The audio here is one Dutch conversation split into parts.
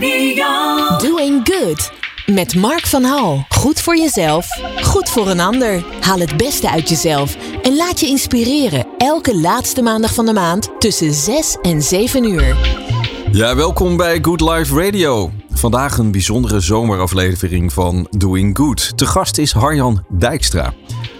Radio. Doing Good. Met Mark van Hal. Goed voor jezelf, goed voor een ander. Haal het beste uit jezelf en laat je inspireren. Elke laatste maandag van de maand tussen 6 en 7 uur. Ja, welkom bij Good Life Radio. Vandaag een bijzondere zomeraflevering van Doing Good. Te gast is Harjan Dijkstra.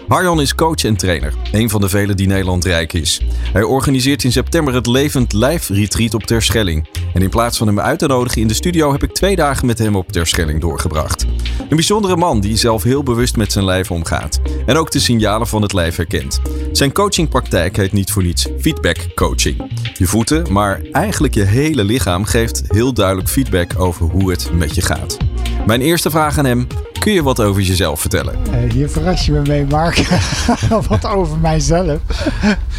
Harjan is coach en trainer, een van de velen die Nederland rijk is. Hij organiseert in september het Levend Lijf Retreat op Terschelling. En in plaats van hem uit te nodigen in de studio heb ik twee dagen met hem op Terschelling doorgebracht. Een bijzondere man die zelf heel bewust met zijn lijf omgaat. En ook de signalen van het lijf herkent. Zijn coachingpraktijk heet niet voor niets feedback coaching. Je voeten, maar eigenlijk je hele lichaam geeft heel duidelijk feedback over hoe het met je gaat. Mijn eerste vraag aan hem: kun je wat over jezelf vertellen? Uh, hier verras je me mee, Mark. wat over mijzelf.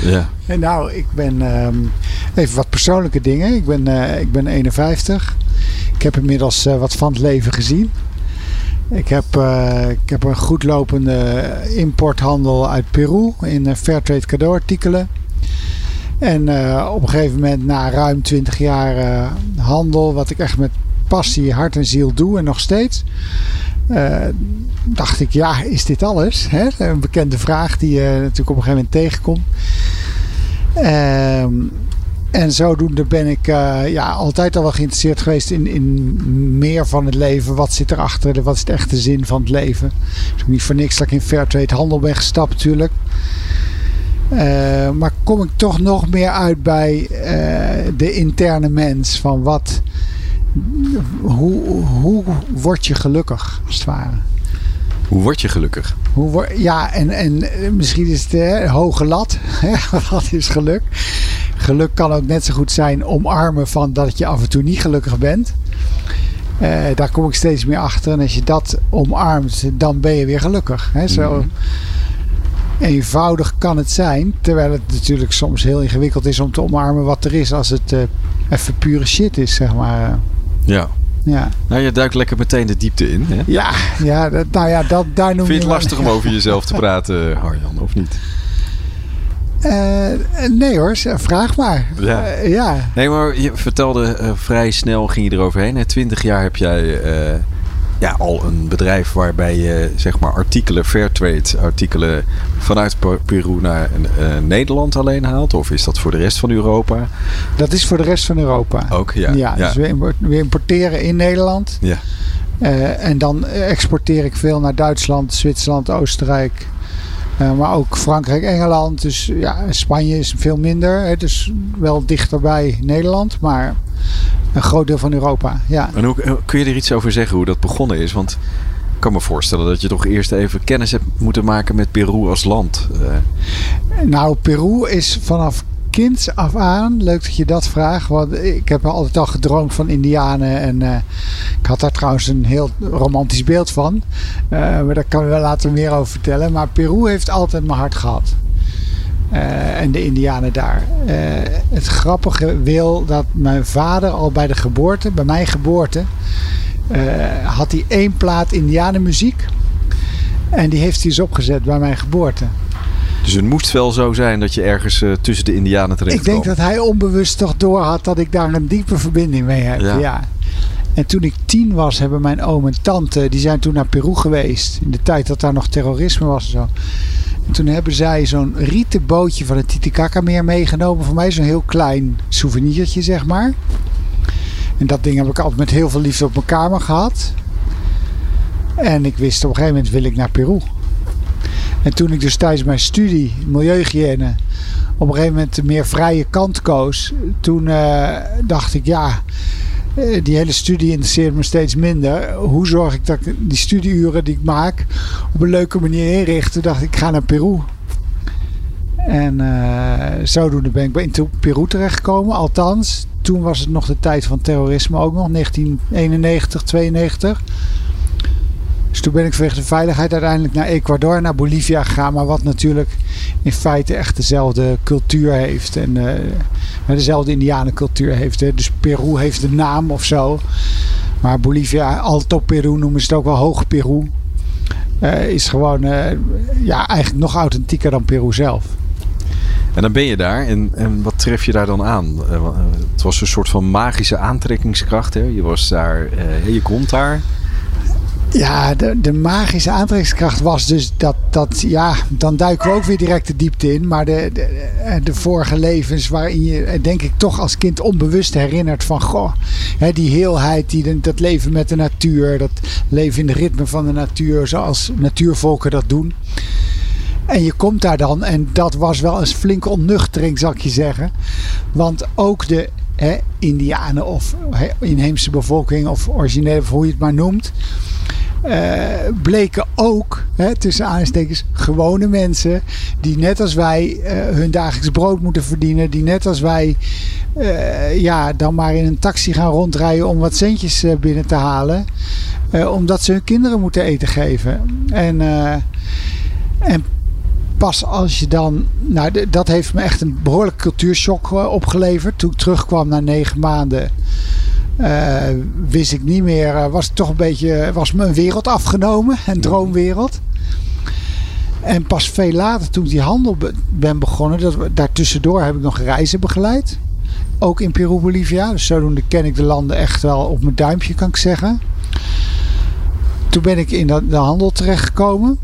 Ja. En nou, ik ben um, even wat persoonlijke dingen. Ik ben, uh, ik ben 51. Ik heb inmiddels uh, wat van het leven gezien. Ik heb, ik heb een goed lopende importhandel uit Peru in Fairtrade cadeauartikelen. En op een gegeven moment, na ruim 20 jaar handel, wat ik echt met passie, hart en ziel doe en nog steeds. Uh, dacht ik, ja, is dit alles? Hè? Een bekende vraag die je natuurlijk op een gegeven moment tegenkomt. Uh, en zodoende ben ik uh, ja, altijd al wel geïnteresseerd geweest in, in meer van het leven. Wat zit erachter? Wat is de echte zin van het leven? Dus niet voor niks dat ik in Fairtrade handel ben gestapt natuurlijk. Uh, maar kom ik toch nog meer uit bij de interne mens. Van wat, hoe, hoe word je gelukkig, als het ware? Hoe word je gelukkig? Hoe ja, en, en misschien is het hè, hoge lat. Wat is geluk? Geluk kan ook net zo goed zijn omarmen van dat je af en toe niet gelukkig bent. Uh, daar kom ik steeds meer achter. En als je dat omarmt, dan ben je weer gelukkig. Hè? Zo mm-hmm. eenvoudig kan het zijn. Terwijl het natuurlijk soms heel ingewikkeld is om te omarmen wat er is als het uh, even pure shit is, zeg maar. Ja. Ja. Nou, je duikt lekker meteen de diepte in. Hè? Ja, ja dat, nou ja, dat, daar noem Vind je het lastig om over jezelf te praten, Harjan, of niet? Eh, nee hoor, vraag maar. Ja. Eh, ja. Nee, maar je vertelde uh, vrij snel, ging je eroverheen. Twintig jaar heb jij ja, al een bedrijf waarbij je zeg maar artikelen, Fairtrade artikelen vanuit Peru naar uh, Nederland alleen haalt? Of is dat voor de rest van Europa? Dat is voor de rest van Europa. Ook, ja. Ja, dus we, importeren in Nederland. Ja. Uh, en dan exporteer ik veel naar Duitsland, Zwitserland, Oostenrijk. Uh, maar ook Frankrijk, Engeland. Dus ja, Spanje is veel minder. Hè, dus wel dichter bij Nederland. Maar een groot deel van Europa, ja. En hoe, kun je er iets over zeggen hoe dat begonnen is? Want ik kan me voorstellen dat je toch eerst even kennis hebt moeten maken met Peru als land. Uh. Nou, Peru is vanaf kind af aan, leuk dat je dat vraagt. Want ik heb altijd al gedroomd van Indianen. En uh, ik had daar trouwens een heel romantisch beeld van. Uh, maar daar kan ik wel later meer over vertellen. Maar Peru heeft altijd mijn hart gehad. Uh, en de Indianen daar. Uh, het grappige wil dat mijn vader al bij de geboorte, bij mijn geboorte, uh, had hij één plaat Indianenmuziek. En die heeft hij eens opgezet bij mijn geboorte. Dus het moest wel zo zijn dat je ergens tussen de Indianen terecht Ik denk dat hij onbewust toch door had dat ik daar een diepe verbinding mee heb. Ja. ja. En toen ik tien was, hebben mijn oom en tante, die zijn toen naar Peru geweest. In de tijd dat daar nog terrorisme was en zo. En toen hebben zij zo'n rieten bootje van het Titicaca-meer meegenomen. Voor mij zo'n heel klein souvenirtje, zeg maar. En dat ding heb ik altijd met heel veel liefde op mijn kamer gehad. En ik wist op een gegeven moment wil ik naar Peru. En toen ik dus tijdens mijn studie milieuhygiëne op een gegeven moment de meer vrije kant koos. Toen uh, dacht ik ja, die hele studie interesseert me steeds minder. Hoe zorg ik dat ik die studieuren die ik maak op een leuke manier inricht? Toen dacht ik, ik ga naar Peru. En uh, zodoende ben ik in Peru terechtgekomen. Althans, toen was het nog de tijd van terrorisme ook nog, 1991, 92. Dus toen ben ik vanwege de veiligheid uiteindelijk naar Ecuador, naar Bolivia gegaan. Maar wat natuurlijk in feite echt dezelfde cultuur heeft. En uh, dezelfde indianencultuur heeft. Hè. Dus Peru heeft de naam of zo. Maar Bolivia, Alto Peru noemen ze het ook wel Hoog Peru. Uh, is gewoon uh, ja, eigenlijk nog authentieker dan Peru zelf. En dan ben je daar en, en wat tref je daar dan aan? het was een soort van magische aantrekkingskracht. Hè? Je was daar, je komt daar. Ja, de, de magische aantrekkingskracht was dus dat, dat, ja, dan duiken we ook weer direct de diepte in. Maar de, de, de vorige levens waarin je, denk ik, toch als kind onbewust herinnert van, goh, hè, die heelheid, die, dat leven met de natuur, dat leven in de ritme van de natuur, zoals natuurvolken dat doen. En je komt daar dan, en dat was wel een flinke onnuchtering, zal ik je zeggen. Want ook de hè, Indianen of inheemse bevolking, of originele, of hoe je het maar noemt bleken ook, hè, tussen aanstekens, gewone mensen. Die net als wij uh, hun dagelijks brood moeten verdienen. Die net als wij uh, ja, dan maar in een taxi gaan rondrijden om wat centjes binnen te halen. omdat ze hun kinderen moeten eten geven. En, en pas als je dan. Nou, dat heeft me echt een behoorlijke cultuurshock opgeleverd. Toen ik terugkwam na negen maanden. Uh, wist ik niet meer, uh, was toch een beetje, was me een wereld afgenomen, een droomwereld. En pas veel later, toen ik die handel ben begonnen, dat, daartussendoor heb ik nog reizen begeleid. Ook in Peru, Bolivia. Dus zodoende ken ik de landen echt wel op mijn duimpje, kan ik zeggen. Toen ben ik in de, de handel terechtgekomen.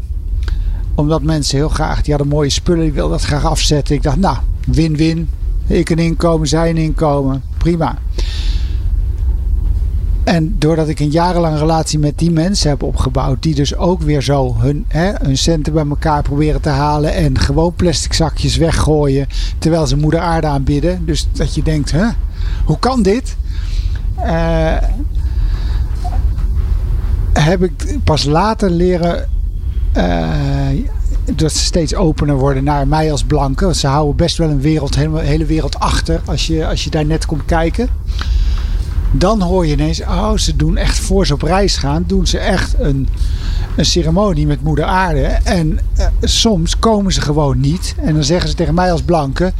Omdat mensen heel graag, die hadden mooie spullen, die wilden dat graag afzetten. Ik dacht, nou, win-win. Ik een inkomen, zij een inkomen. Prima. En doordat ik een jarenlange relatie met die mensen heb opgebouwd, die dus ook weer zo hun, hè, hun centen bij elkaar proberen te halen en gewoon plastic zakjes weggooien terwijl ze moeder aarde aanbidden. Dus dat je denkt, hè, hoe kan dit? Uh, heb ik pas later leren uh, dat ze steeds opener worden naar mij als blanke. Want ze houden best wel een wereld, hele, hele wereld achter als je, als je daar net komt kijken. Dan hoor je ineens, oh, ze doen echt voor ze op reis gaan, doen ze echt een, een ceremonie met moeder aarde. En eh, soms komen ze gewoon niet. En dan zeggen ze tegen mij als blanke,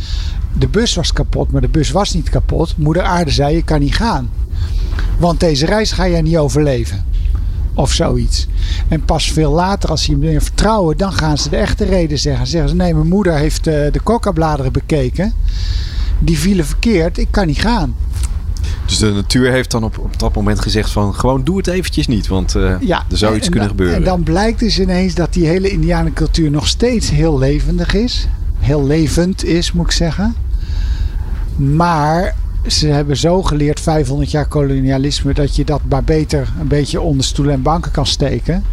de bus was kapot, maar de bus was niet kapot. Moeder aarde zei, je kan niet gaan. Want deze reis ga jij niet overleven. Of zoiets. En pas veel later, als ze meer vertrouwen, dan gaan ze de echte reden zeggen. Zeggen ze: Nee, mijn moeder heeft uh, de coca-bladeren bekeken. Die vielen verkeerd, ik kan niet gaan. Dus de natuur heeft dan op, op dat moment gezegd van gewoon doe het eventjes niet, want uh, ja, er zou iets kunnen gebeuren. En dan blijkt dus ineens dat die hele Indianencultuur nog steeds heel levendig is. Heel levend is, moet ik zeggen. Maar ze hebben zo geleerd, 500 jaar kolonialisme, dat je dat maar beter een beetje onder stoelen en banken kan steken.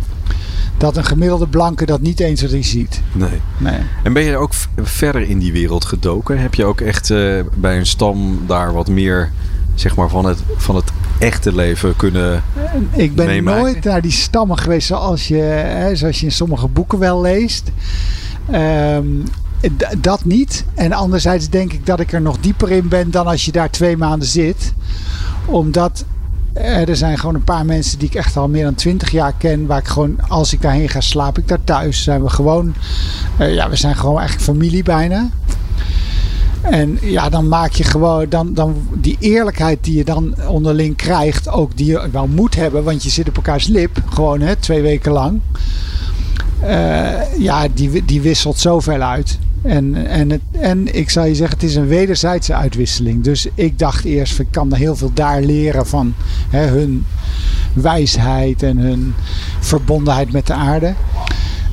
Dat een gemiddelde blanke dat niet eens erin ziet. Nee. nee. En ben je ook verder in die wereld gedoken? Heb je ook echt uh, bij een stam daar wat meer zeg maar, van, het, van het echte leven kunnen Ik ben nooit naar die stammen geweest zoals je, hè, zoals je in sommige boeken wel leest. Um, dat niet. En anderzijds denk ik dat ik er nog dieper in ben dan als je daar twee maanden zit. Omdat er zijn gewoon een paar mensen die ik echt al meer dan twintig jaar ken. Waar ik gewoon, als ik daarheen ga, slaap ik daar thuis. Zijn we gewoon, uh, ja, we zijn gewoon eigenlijk familie bijna. En ja, dan maak je gewoon dan, dan die eerlijkheid die je dan onderling krijgt, ook die je wel moet hebben, want je zit op elkaars lip, gewoon hè, twee weken lang. Uh, ja, die, die wisselt zoveel uit. En, en, het, en ik zou je zeggen, het is een wederzijdse uitwisseling. Dus ik dacht eerst, ik kan er heel veel daar leren van hè, hun wijsheid en hun verbondenheid met de aarde.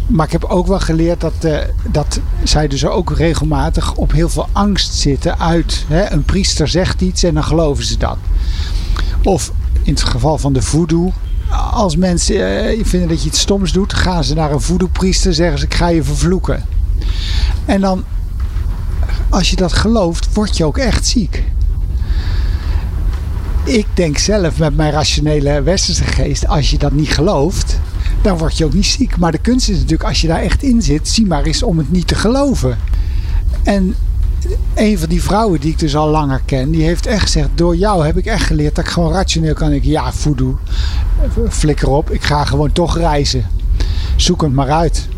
Maar ik heb ook wel geleerd dat, uh, dat zij dus ook regelmatig op heel veel angst zitten uit. Hè, een priester zegt iets en dan geloven ze dat. Of in het geval van de voodoo. Als mensen uh, vinden dat je iets stoms doet, gaan ze naar een voodoo-priester zeggen ze: Ik ga je vervloeken. En dan, als je dat gelooft, word je ook echt ziek. Ik denk zelf met mijn rationele westerse geest, als je dat niet gelooft, dan word je ook niet ziek. Maar de kunst is natuurlijk, als je daar echt in zit, zie maar eens om het niet te geloven. En een van die vrouwen die ik dus al langer ken, die heeft echt gezegd: Door jou heb ik echt geleerd dat ik gewoon rationeel kan ik Ja, voedoe, flikker op, ik ga gewoon toch reizen. Zoek het maar uit.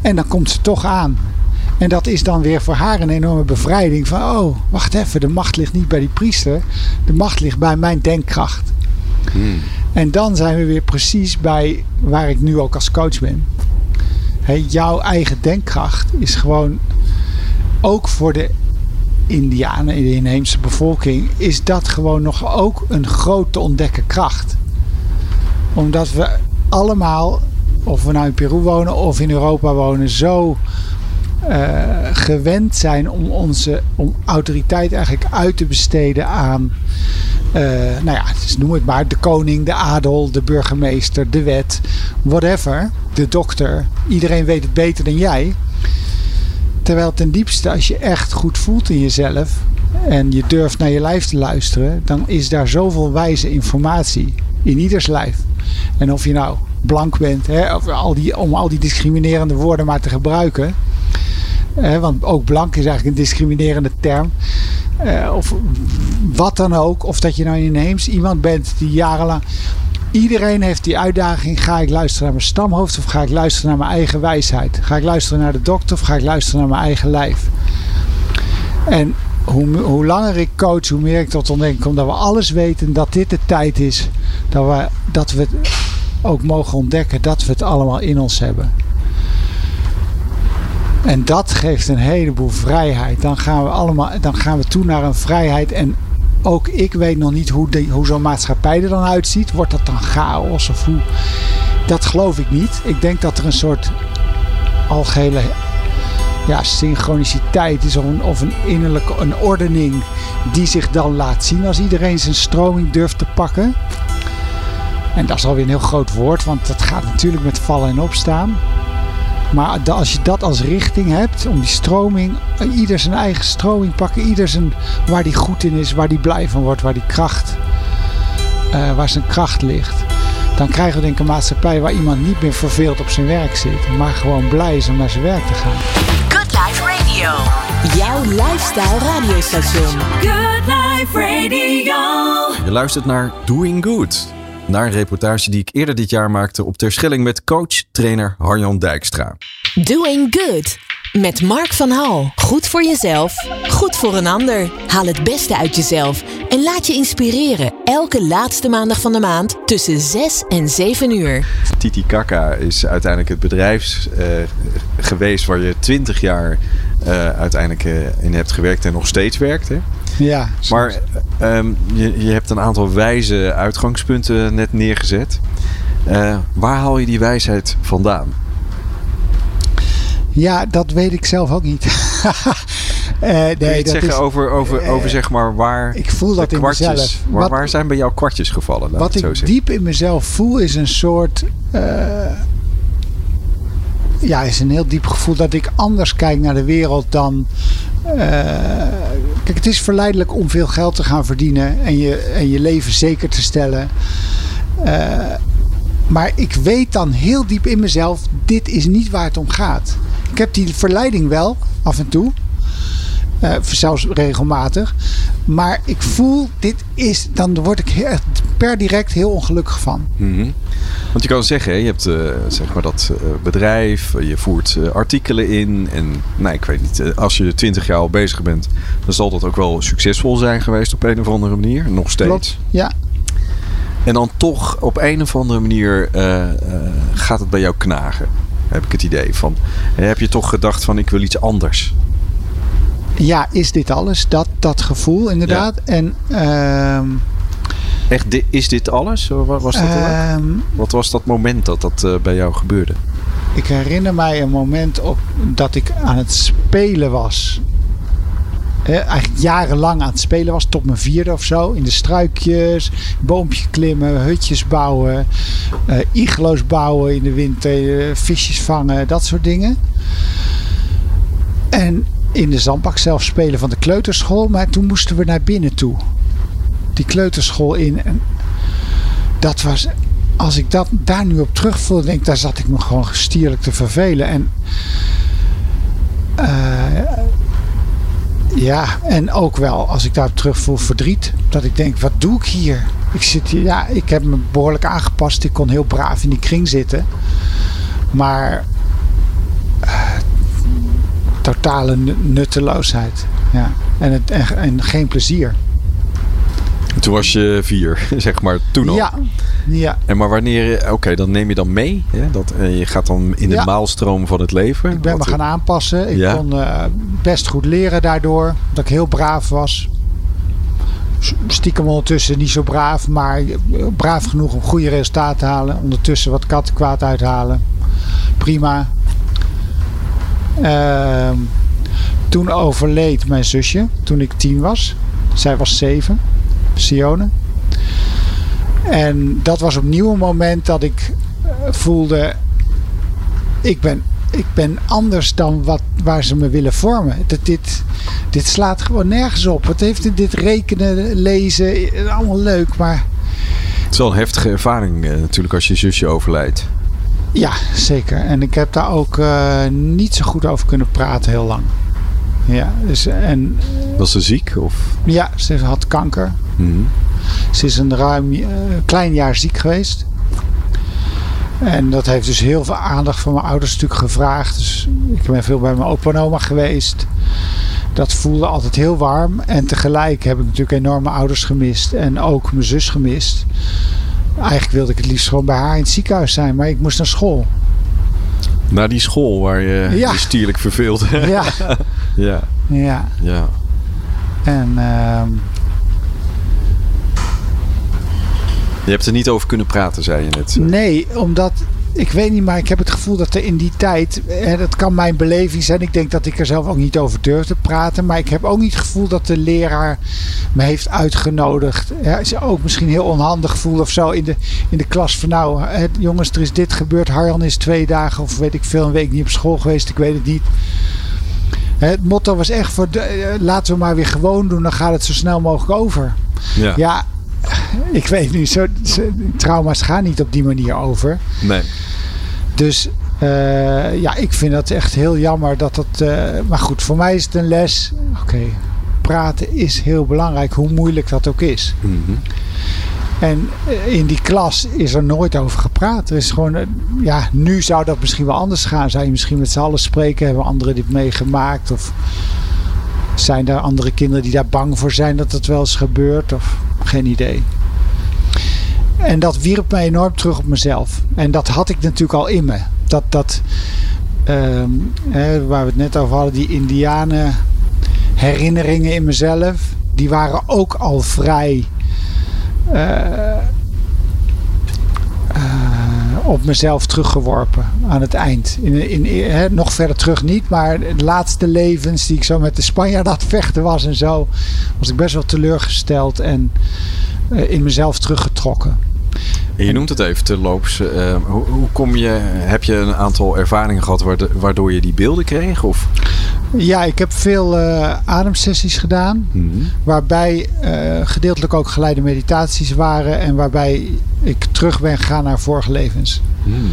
En dan komt ze toch aan. En dat is dan weer voor haar een enorme bevrijding van: Oh, wacht even, de macht ligt niet bij die priester, de macht ligt bij mijn denkkracht. Hmm. En dan zijn we weer precies bij waar ik nu ook als coach ben. jouw eigen denkkracht is gewoon ook voor de Indianen, de inheemse bevolking, is dat gewoon nog ook een grote ontdekken kracht. Omdat we allemaal, of we nou in Peru wonen of in Europa wonen, zo uh, gewend zijn om onze om autoriteit eigenlijk uit te besteden aan, uh, nou ja, dus noem het maar, de koning, de adel, de burgemeester, de wet, whatever, de dokter. Iedereen weet het beter dan jij. Terwijl ten diepste, als je echt goed voelt in jezelf en je durft naar je lijf te luisteren, dan is daar zoveel wijze informatie in ieders lijf. En of je nou blank bent, hè, of al die, om al die discriminerende woorden maar te gebruiken. Want ook blank is eigenlijk een discriminerende term. Uh, of wat dan ook. Of dat je nou inheems iemand bent die jarenlang. Iedereen heeft die uitdaging: ga ik luisteren naar mijn stamhoofd of ga ik luisteren naar mijn eigen wijsheid? Ga ik luisteren naar de dokter of ga ik luisteren naar mijn eigen lijf? En hoe, hoe langer ik coach, hoe meer ik tot ontdekking kom dat we alles weten, dat dit de tijd is dat we, dat we ook mogen ontdekken dat we het allemaal in ons hebben. En dat geeft een heleboel vrijheid. Dan gaan we, allemaal, dan gaan we toe naar een vrijheid. En ook ik weet nog niet hoe, hoe zo'n maatschappij er dan uitziet. Wordt dat dan chaos of hoe? Dat geloof ik niet. Ik denk dat er een soort algehele ja, synchroniciteit is of een, innerlijke een ordening die zich dan laat zien als iedereen zijn stroming durft te pakken. En dat is alweer een heel groot woord, want dat gaat natuurlijk met vallen en opstaan. Maar als je dat als richting hebt, om die stroming, ieder zijn eigen stroming pakken, ieder zijn waar die goed in is, waar die blij van wordt, waar die kracht, uh, waar zijn kracht ligt. Dan krijgen we denk ik een maatschappij waar iemand niet meer verveeld op zijn werk zit, maar gewoon blij is om naar zijn werk te gaan. Good Life Radio. Jouw lifestyle radiostation. Good Life Radio. Je luistert naar Doing Good naar een reportage die ik eerder dit jaar maakte op Terschelling met coach-trainer Harjan Dijkstra. Doing Good met Mark van Hal. Goed voor jezelf, goed voor een ander. Haal het beste uit jezelf en laat je inspireren. Elke laatste maandag van de maand tussen 6 en 7 uur. Titi Kaka is uiteindelijk het bedrijf uh, geweest waar je 20 jaar uh, uiteindelijk uh, in hebt gewerkt en nog steeds werkt. Hè? Ja. Maar um, je, je hebt een aantal wijze uitgangspunten net neergezet. waar haal je die wijsheid vandaan? Ja, dat weet ik zelf ook niet. uh, nee, Kun je iets zeggen is, over, over, uh, over zeg maar waar ik voel dat in mezelf. Waar, wat, waar zijn bij jou kwartjes gevallen? Wat ik zo diep in mezelf voel is een soort... Ja, is een heel diep gevoel dat ik anders kijk naar de wereld dan... het is verleidelijk om veel geld te gaan verdienen en je, en je leven zeker te stellen. maar ik weet dan heel diep in mezelf, dit is niet waar het om gaat. Ik heb die verleiding wel, af en toe. Uh, zelfs regelmatig. Maar ik voel, dit is, dan word ik per direct heel ongelukkig van. Mm -hmm. Want je kan zeggen, je hebt uh, zeg maar dat uh, bedrijf, je voert artikelen in. En nou, ik weet niet, als je 20 jaar al bezig bent, dan zal dat ook wel succesvol zijn geweest op een of andere manier. Nog steeds. Klopt, ja. En dan toch op een of andere manier gaat het bij jou knagen heb ik het idee van. Heb je toch gedacht van ik wil iets anders? Ja, is dit alles? Dat, dat gevoel inderdaad. En, uh, Echt, is dit alles? Was dat uh, Wat was dat moment dat dat uh, bij jou gebeurde? Ik herinner mij een moment op dat ik aan het spelen was eigenlijk jarenlang aan het spelen was, tot mijn vierde of zo. In de struikjes, boompje klimmen, hutjes bouwen, uh, iglo's bouwen in de winter, uh, visjes vangen, dat soort dingen. En in de zandbak zelf spelen van de kleuterschool, maar toen moesten we naar binnen toe. Die kleuterschool in. En dat was, als ik dat daar nu op terugvoel, denk ik, daar zat ik me gewoon stierlijk te vervelen. En uh, ja, en ook wel als ik daar terug voel verdriet. Dat ik denk, wat doe ik hier? Ik, zit hier, ja, ik heb me behoorlijk aangepast. Ik kon heel braaf in die kring zitten. Maar uh, totale nutteloosheid. Ja. En, het, en, en geen plezier. Toen was je vier, zeg maar, toen al. Ja. ja. En maar wanneer, oké, dan neem je dan mee. Hè? Dat, je gaat dan in de ja. maalstroom van het leven. Ik ben me gaan aanpassen. Ik ja. kon uh, best goed leren daardoor. Dat ik heel braaf was. Stiekem ondertussen niet zo braaf, maar braaf genoeg om goede resultaten te halen. Ondertussen wat kattenkwaad uithalen. Prima. Uh, toen overleed mijn zusje, toen ik tien was. Zij was zeven. Sione. En dat was opnieuw een moment dat ik voelde: ik ben, ik ben anders dan wat, waar ze me willen vormen. Dat dit, dit slaat gewoon nergens op. Wat heeft dit rekenen, lezen, allemaal leuk, maar. Het is wel een heftige ervaring natuurlijk als je zusje overlijdt. Ja, zeker. En ik heb daar ook uh, niet zo goed over kunnen praten heel lang. Ja, dus, en, Was ze ziek? Of? Ja, ze had kanker. Mm -hmm. Ze is een ruim uh, klein jaar ziek geweest. En dat heeft dus heel veel aandacht van mijn ouders natuurlijk gevraagd. Dus ik ben veel bij mijn opa en oma geweest. Dat voelde altijd heel warm. En tegelijk heb ik natuurlijk enorm mijn ouders gemist. En ook mijn zus gemist. Eigenlijk wilde ik het liefst gewoon bij haar in het ziekenhuis zijn. Maar ik moest naar school. Naar die school waar je ja. je stierlijk verveelt. Ja. ja. Ja. Ja. En... Uh, je hebt er niet over kunnen praten, zei je net. Nee, omdat ik weet niet, maar ik heb het gevoel dat er in die tijd, hè, dat kan mijn beleving zijn. Ik denk dat ik er zelf ook niet over durf te praten. Maar ik heb ook niet het gevoel dat de leraar me heeft uitgenodigd. Ja, is ook misschien heel onhandig gevoel of zo in de, in de klas van nou, hè, jongens, er is dit gebeurd. Harjan is twee dagen of weet ik veel, een week niet op school geweest. Ik weet het niet. Het motto was echt voor de, laten we maar weer gewoon doen, dan gaat het zo snel mogelijk over. Ja. ja ik weet nu, zo, trauma's gaan niet op die manier over. Nee. Dus uh, ja, ik vind dat echt heel jammer dat dat. Uh, maar goed, voor mij is het een les. Oké, okay, praten is heel belangrijk, hoe moeilijk dat ook is. Mm -hmm. En in die klas is er nooit over gepraat. Er is gewoon, ja, nu zou dat misschien wel anders gaan. Zou je misschien met z'n allen spreken, hebben anderen dit meegemaakt? Of zijn er andere kinderen die daar bang voor zijn dat het wel eens gebeurt? Of geen idee. En dat wierp mij enorm terug op mezelf. En dat had ik natuurlijk al in me. Dat, dat um, hè, waar we het net over hadden, die indianen herinneringen in mezelf, die waren ook al vrij uh, uh, op mezelf teruggeworpen aan het eind. In, in, nog verder terug niet, maar de laatste levens die ik zo met de Spanjaard het vechten was en zo, was ik best wel teleurgesteld en uh, in mezelf teruggetrokken. En je noemt het even terloops. Uh, hoe, hoe, kom je, heb je een aantal ervaringen gehad waardoor je die beelden kreeg? Of? Ja, ik heb veel uh, ademsessies gedaan. Mm -hmm. Waarbij uh, gedeeltelijk ook geleide meditaties waren. En waarbij ik terug ben gegaan naar vorige levens. Mm.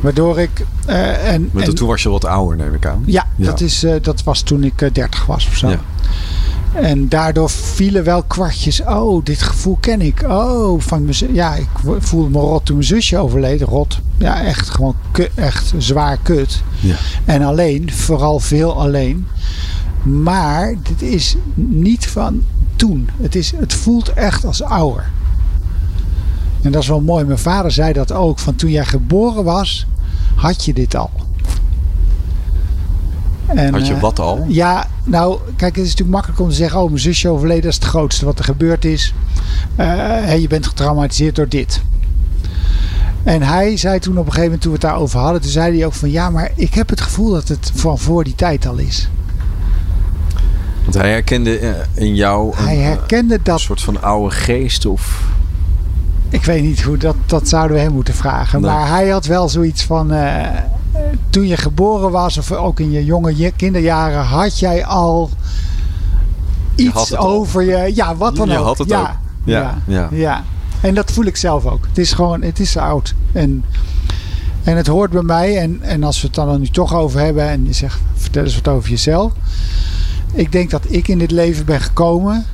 Waardoor ik. Uh, en, maar en, toen was je wat ouder, neem ik aan. Ja, ja. Dat, is, dat was toen ik 30 was of zo. Ja. En daardoor vielen wel kwartjes. Oh, dit gevoel ken ik. Oh, van mijn Ja, ik voelde me rot toen mijn zusje overleed. Rot. Ja, echt gewoon kut, echt zwaar kut. Ja. En alleen, vooral veel alleen. Maar dit is niet van toen. Het, is, het voelt echt als ouder. En dat is wel mooi. Mijn vader zei dat ook. Van toen jij geboren was, had je dit al. En, Had je wat al? Ja, nou, kijk, het is natuurlijk makkelijk om te zeggen: oh, mijn zusje overleden, dat is het grootste wat er gebeurd is. Hey, je bent getraumatiseerd door dit. En hij zei toen op een gegeven moment, toen we het daarover hadden, toen zei hij ook van ja, maar ik heb het gevoel dat het van voor die tijd al is. Want hij herkende in jou hij een, herkende dat, een soort van oude geest of... Ik weet niet hoe, dat, dat zouden we hem moeten vragen. Nee. Maar hij had wel zoiets van... Uh, toen je geboren was of ook in je jonge kinderjaren... had jij al iets je over je... Ja, wat dan je ook. had het ja, ook. Ja, ja, ja. ja. En dat voel ik zelf ook. Het is gewoon... Het is oud. En... En het hoort bij mij. En, en als we het dan nu toch over hebben. En je zegt, vertel eens wat over jezelf. Ik denk dat ik in dit leven ben gekomen.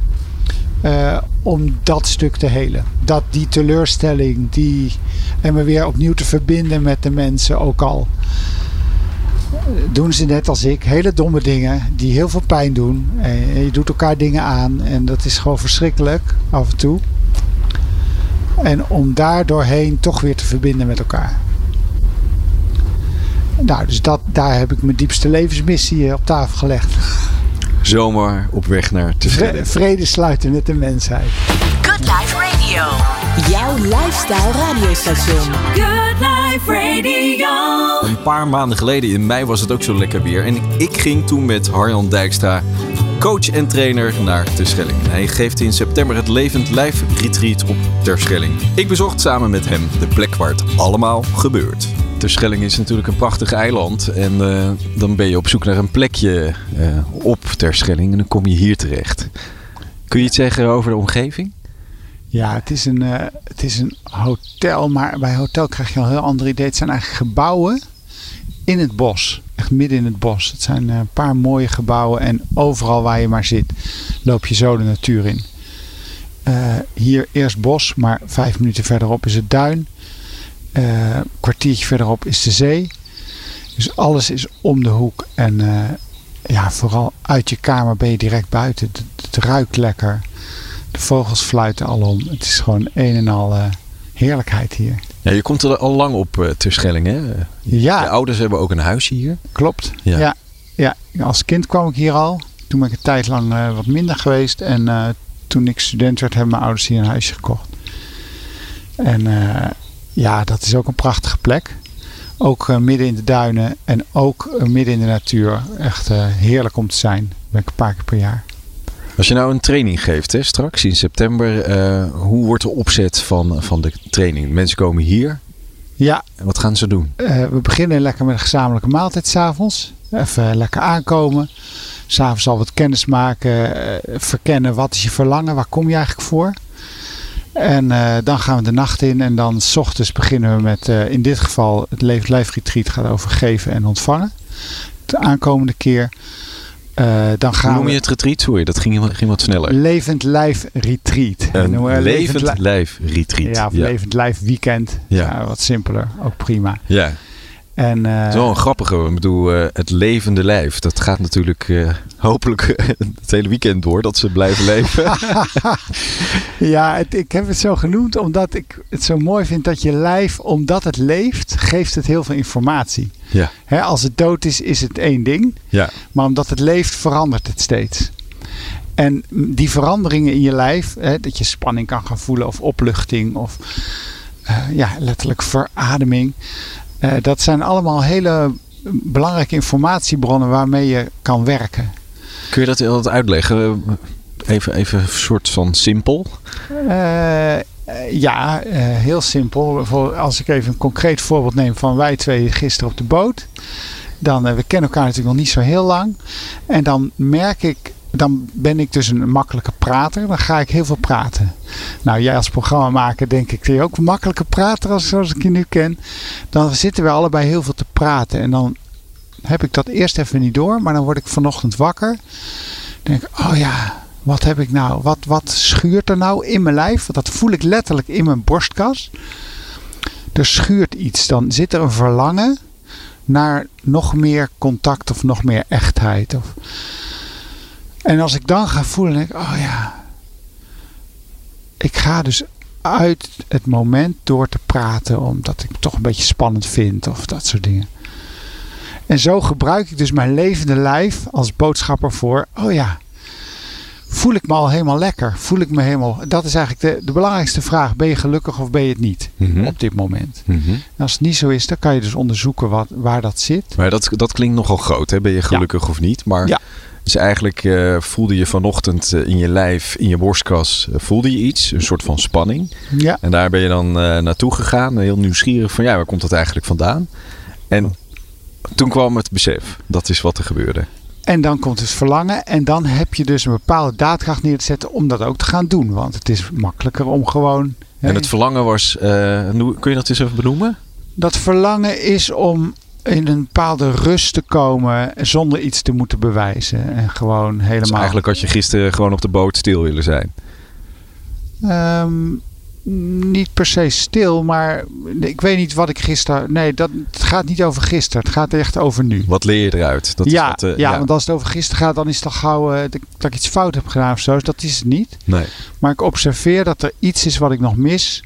Uh, om dat stuk te helen. Dat die teleurstelling. Die, en me weer opnieuw te verbinden met de mensen. Ook al doen ze net als ik. Hele domme dingen die heel veel pijn doen. En je doet elkaar dingen aan en dat is gewoon verschrikkelijk af en toe. En om daar doorheen toch weer te verbinden met elkaar. Nou, dus dat, daar heb ik mijn diepste levensmissie op tafel gelegd. Zomaar op weg naar te Vrede sluiten met de mensheid. Good Life Radio. Jouw lifestyle radiostation. Good Life Radio. Een paar maanden geleden in mei was het ook zo lekker weer. En ik ging toen met Harjan Dijkstra coach en trainer naar Terschelling. Hij geeft in september het Levend Lijf Retreat op Terschelling. Ik bezocht samen met hem de plek waar het allemaal gebeurt. Terschelling is natuurlijk een prachtig eiland. En uh, dan ben je op zoek naar een plekje uh, op Terschelling. En dan kom je hier terecht. Kun je iets zeggen over de omgeving? Ja, het is een, uh, het is een hotel. Maar bij hotel krijg je al een heel ander idee. Het zijn eigenlijk gebouwen in het bos. Echt midden in het bos. Het zijn een paar mooie gebouwen. En overal waar je maar zit, loop je zo de natuur in. hier eerst bos, maar vijf minuten verderop is het duin. Een kwartiertje verderop is de zee. Dus alles is om de hoek. En ja, vooral uit je kamer ben je direct buiten. Het, ruikt lekker. De vogels fluiten alom. Het is gewoon een en al uh, heerlijkheid hier. Ja, je komt er al lang op uh, Terschelling, hè? Ja. Je ouders hebben ook een huisje hier. Klopt. Ja. ja. Ja, als kind kwam ik hier al. Toen ben ik een tijd lang wat minder geweest. En toen ik student werd, hebben mijn ouders hier een huisje gekocht. En ja, dat is ook een prachtige plek. Ook uh, midden in de duinen en ook uh, midden in de natuur. Echt uh, heerlijk om te zijn. Ben ik een paar keer per jaar. Als je nou een training geeft hè, straks in september, hoe wordt de opzet van, van de training? Mensen komen hier. Ja. En wat gaan ze doen? we beginnen lekker met een gezamenlijke maaltijd s'avonds. Even lekker aankomen. S'avonds al wat kennis maken. verkennen wat is je verlangen, waar kom je eigenlijk voor? En uh, dan gaan we de nacht in en dan s ochtends beginnen we met, uh, in dit geval, het Lijf Retreat gaat over geven en ontvangen. De aankomende keer. Uh, dan gaan Hoe noem je het retreat? Sorry, dat ging, ging wat sneller. Levend Lijf Retreat. Een levend, levend Lijf Retreat. Ja, of ja. Levend Lijf Weekend. Ja. ja. wat simpeler, ook prima. Ja. En, uh, het is wel een grappige. Ik bedoel, uh, het levende lijf. Dat gaat natuurlijk uh, hopelijk het hele weekend door. Dat ze blijven leven. ja, het, ik heb het zo genoemd omdat ik het zo mooi vind dat je lijf, omdat het leeft, geeft het heel veel informatie. Ja. Hè, als het dood is, is het één ding. Ja. Maar omdat het leeft, verandert het steeds. En die veranderingen in je lijf, hè, dat je spanning kan gaan voelen of opluchting of ja, letterlijk verademing. Uh, dat zijn allemaal hele belangrijke informatiebronnen waarmee je kan werken. Kun je dat wat uitleggen? Even, even een soort van simpel? Uh, ja, uh, heel simpel. Als ik even een concreet voorbeeld neem van wij twee gisteren op de boot. Dan, we kennen elkaar natuurlijk nog niet zo heel lang. En dan merk ik dan ben ik dus een makkelijke prater. Dan ga ik heel veel praten. Nou, jij als programmamaker denk ik, je ook een makkelijke prater als, zoals ik je nu ken. Dan zitten we allebei heel veel te praten. En dan heb ik dat eerst even niet door. Maar dan word ik vanochtend wakker. Denk ik, oh ja, wat heb ik nou? Wat, wat schuurt er nou in mijn lijf? Dat voel ik letterlijk in mijn borstkas. Er schuurt iets. Dan zit er een verlangen naar nog meer contact of nog meer echtheid. Of en als ik dan ga voelen, denk ik, oh ja. Ik ga dus uit het moment door te praten, omdat ik het toch een beetje spannend vind of dat soort dingen. En zo gebruik ik dus mijn levende lijf als boodschapper voor, oh ja, voel ik me al helemaal lekker? Voel ik me helemaal. Dat is eigenlijk de, de belangrijkste vraag. Ben je gelukkig of ben je het niet mhm. op dit moment? Mhm. als het niet zo is, dan kan je dus onderzoeken wat, waar dat zit. Maar dat, dat klinkt nogal groot, hè? Ben je gelukkig of niet? Maar ja. Dus eigenlijk uh, voelde je vanochtend uh, in je lijf, in je borstkas, uh, voelde je iets, een soort van spanning. Ja. En daar ben je dan naartoe gegaan, heel nieuwsgierig van ja, waar komt dat eigenlijk vandaan? En toen kwam het besef, dat is wat er gebeurde. En dan komt het verlangen en dan heb je dus een bepaalde daadkracht neer te zetten om dat ook te gaan doen. Want het is makkelijker om gewoon... En het verlangen was, kun je dat eens even benoemen? Dat verlangen is om in een bepaalde rust te komen zonder iets te moeten bewijzen. En gewoon helemaal. Dus eigenlijk had je gisteren gewoon op de boot stil willen zijn. Um, niet per se stil, maar ik weet niet wat ik gisteren. Nee, dat, het gaat niet over gisteren. Het gaat echt over nu. Wat leer je eruit? Dat ja, is wat, uh, ja, ja, want als het over gisteren gaat, dan is het toch gauw uh, dat, dat, ik iets fout heb gedaan of zo. Dus dat is het niet. Nee. Maar ik observeer dat er iets is wat ik nog mis.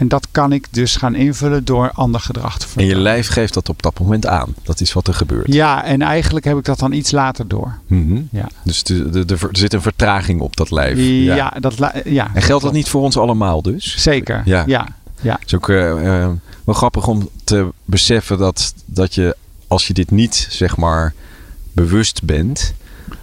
En dat kan ik dus gaan invullen door ander gedrag te veranderen. En je lijf geeft dat op dat moment aan. Dat is wat er gebeurt. Ja, en eigenlijk heb ik dat dan iets later door. Mm -hmm. ja. Dus de, de, de, er zit een vertraging op dat lijf. Ja, ja. dat, ja en geldt dat niet voor ons allemaal dus? Zeker, ja. ja. ja. Het is ook uh, uh, wel grappig om te beseffen dat, dat je als je dit niet zeg maar bewust bent,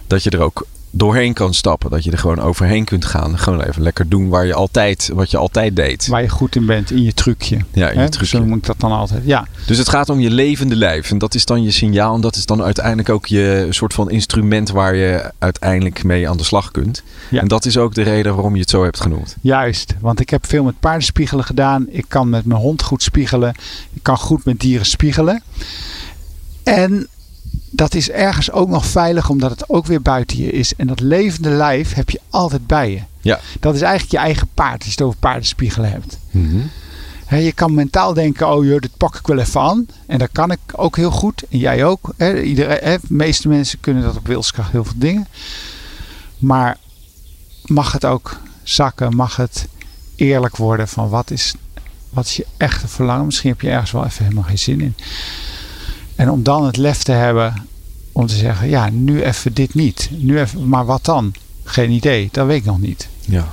dat je er ook doorheen kan stappen. Dat je er gewoon overheen kunt gaan. Gewoon even lekker doen waar je altijd, wat je altijd deed. Waar je goed in bent, in je trucje. Ja, in je trucje. Zo moet ik dat dan altijd. Ja. Dus het gaat om je levende lijf. En dat is dan je signaal. En dat is dan uiteindelijk ook je soort van instrument waar je uiteindelijk mee aan de slag kunt. Ja. En dat is ook de reden waarom je het zo hebt genoemd. Juist, want ik heb veel met paardenspiegelen gedaan. Ik kan met mijn hond goed spiegelen. Ik kan goed met dieren spiegelen. En dat is ergens ook nog veilig, omdat het ook weer buiten je is. En dat levende lijf heb je altijd bij je. Ja. Dat is eigenlijk je eigen paard, als je het over paardenspiegelen hebt. Mm je kan mentaal denken, oh joh, dit pak ik wel even aan. En dat kan ik ook heel goed. En jij ook. He, iedereen, he, de meeste mensen kunnen dat op wilskracht, heel veel dingen. Maar mag het ook zakken? Mag het eerlijk worden van wat is, wat is je echte verlangen? Misschien heb je ergens wel even helemaal geen zin in. En om dan het lef te hebben om te zeggen, ja, nu even dit niet. Nu even, maar wat dan? Geen idee, dat weet ik nog niet. Ja.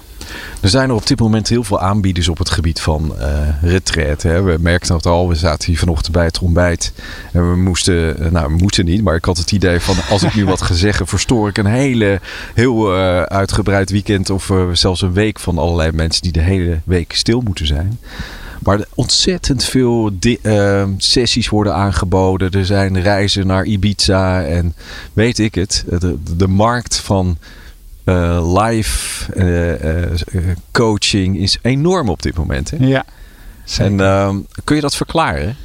Er zijn er op dit moment heel veel aanbieders op het gebied van uh, retreat. Hè. We merkten het al, we zaten hier vanochtend bij het ontbijt. En we moesten, eh, nou we moeten niet, maar ik had het idee van als ik nu wat ga zeggen, verstoor ik een hele, heel uh, uitgebreid weekend of zelfs een week van allerlei mensen die de hele week stil moeten zijn. Maar ontzettend veel uh, sessies worden aangeboden. Er zijn reizen naar Ibiza en weet ik het. De, de markt van uh, live uh, coaching is enorm op dit moment. Hè? Ja. En ehm, kun je dat verklaren?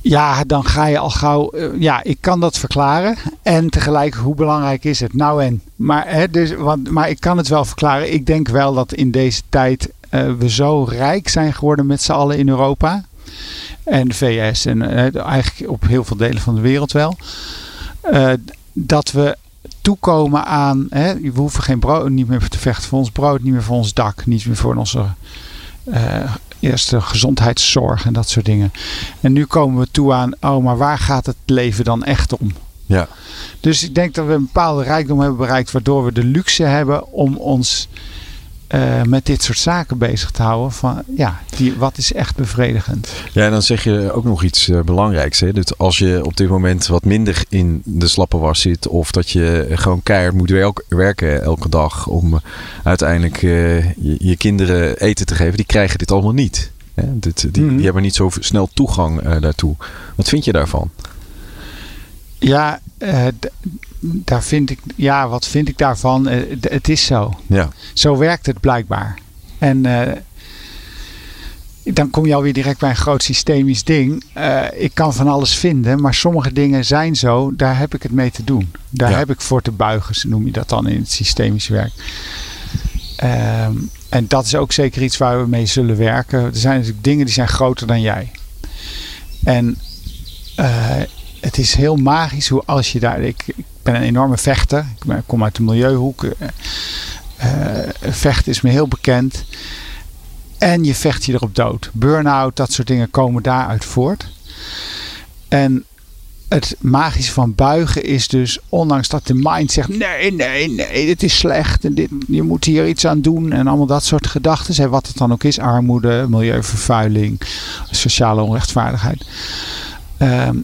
Ja, dan ga je al gauw. ja, ik kan dat verklaren. En tegelijk, hoe belangrijk is het? Nou en. Maar, hè, dus, want, maar ik kan het wel verklaren. Ik denk wel dat in deze tijd we zo rijk zijn geworden met z'n allen in Europa. En de VS en uh, eigenlijk op heel veel delen van de wereld wel. Uh, dat we toekomen aan. Hè, we hoeven geen brood niet meer te vechten voor ons brood, niet meer voor ons dak, niet meer voor onze eerste gezondheidszorg en dat soort dingen. En nu komen we toe aan, oh, maar waar gaat het leven dan echt om? Ja. Dus ik denk dat we een bepaalde rijkdom hebben bereikt, waardoor we de luxe hebben om ons uh, met dit soort zaken bezig te houden. Van, ja, die, wat is echt bevredigend? Ja, en dan zeg je ook nog iets uh, belangrijks. Hè? Dus als je op dit moment wat minder in de slappe was zit... of dat je gewoon keihard moet werk, werken elke dag... om uiteindelijk uh, je, je, kinderen eten te geven... die krijgen dit allemaal niet. Hè? Dit, die, mm -hmm. die, hebben niet zo snel toegang daartoe. Wat vind je daarvan? Ja, daar vind ik, ja, wat vind ik daarvan? Uh, het is zo. Ja. Zo werkt het blijkbaar. En uh, dan kom je alweer direct bij een groot systemisch ding. Ik kan van alles vinden, maar sommige dingen zijn zo, daar heb ik het mee te doen. Daar ja. heb ik voor te buigen, noem je dat dan in het systemisch werk. Um, en dat is ook zeker iets waar we mee zullen werken. Er zijn natuurlijk dingen die zijn groter dan jij. En het is heel magisch hoe als je daar. Ik, ik ben een enorme vechter. Ik kom uit de milieuhoek. Uh, vechten is me heel bekend. En je vecht je erop dood. Burn-out, dat soort dingen komen daaruit voort. En het magische van buigen is dus, ondanks dat de mind zegt: nee, nee, nee, dit is slecht en dit, je moet hier iets aan doen. En allemaal dat soort gedachten. Wat het dan ook is: armoede, milieuvervuiling, sociale onrechtvaardigheid. Um,